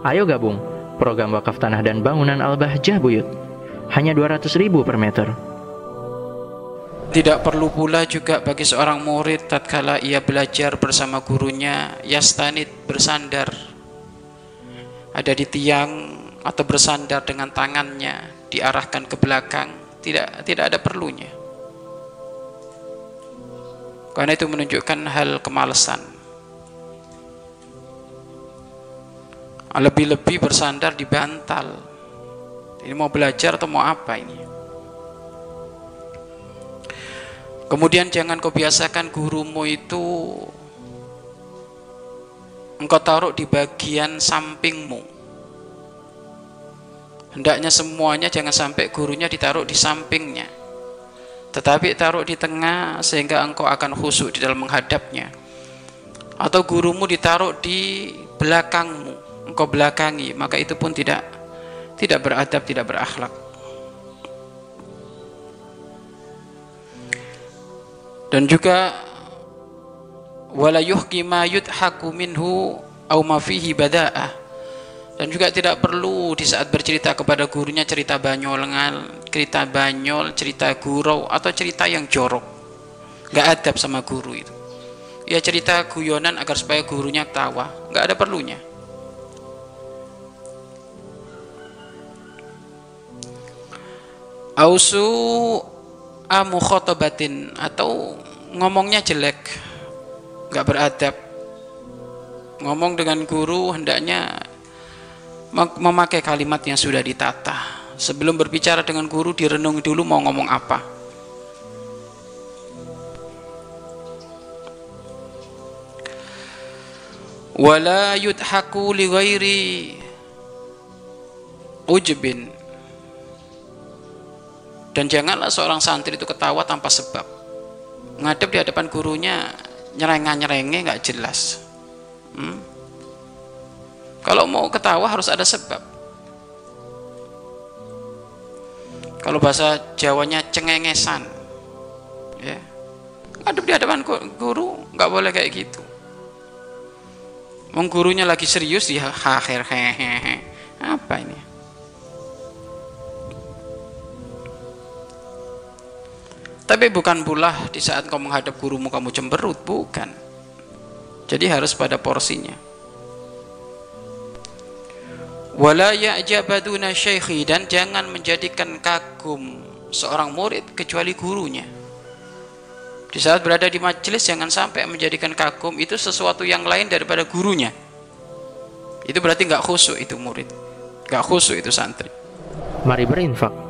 Ayo gabung program wakaf tanah dan bangunan Al-Bahjah Buyut. Hanya 200 ribu per meter. Tidak perlu pula juga bagi seorang murid tatkala ia belajar bersama gurunya yastanid bersandar ada di tiang atau bersandar dengan tangannya diarahkan ke belakang tidak tidak ada perlunya karena itu menunjukkan hal kemalasan lebih-lebih bersandar di bantal. Ini mau belajar atau mau apa ini? Kemudian jangan kau biasakan gurumu itu engkau taruh di bagian sampingmu. Hendaknya semuanya jangan sampai gurunya ditaruh di sampingnya. Tetapi taruh di tengah sehingga engkau akan khusyuk di dalam menghadapnya. Atau gurumu ditaruh di belakangmu engkau belakangi maka itu pun tidak tidak beradab tidak berakhlak dan juga wala yuhki ma yudhaku minhu au ma fihi bada'ah dan juga tidak perlu di saat bercerita kepada gurunya cerita banyolngal, cerita banyol, cerita gurau atau cerita yang jorok. Gak adab sama guru itu. Ya cerita guyonan agar supaya gurunya tawa, gak ada perlunya. Ausu amu khotobatin atau ngomongnya jelek nggak beradab. Ngomong dengan guru hendaknya memakai kalimat yang sudah ditata. Sebelum berbicara dengan guru direnung dulu mau ngomong apa. Wala yudhaku li ghairi ujbin dan janganlah seorang santri itu ketawa tanpa sebab. Ngadep di hadapan gurunya nyerengah nyerenge nggak jelas. Hmm? kalau mau ketawa harus ada sebab. Kalau bahasa Jawanya cengengesan. Ya. Ngadep di hadapan guru nggak boleh kayak gitu. Menggurunya lagi serius ya akhir hehehe. Apa ini Tapi bukan pula di saat kau menghadap gurumu kamu cemberut, bukan. Jadi harus pada porsinya. Wala ya'jabaduna dan jangan menjadikan kagum seorang murid kecuali gurunya. Di saat berada di majelis jangan sampai menjadikan kagum itu sesuatu yang lain daripada gurunya. Itu berarti nggak khusyuk itu murid, nggak khusyuk itu santri. Mari berinfak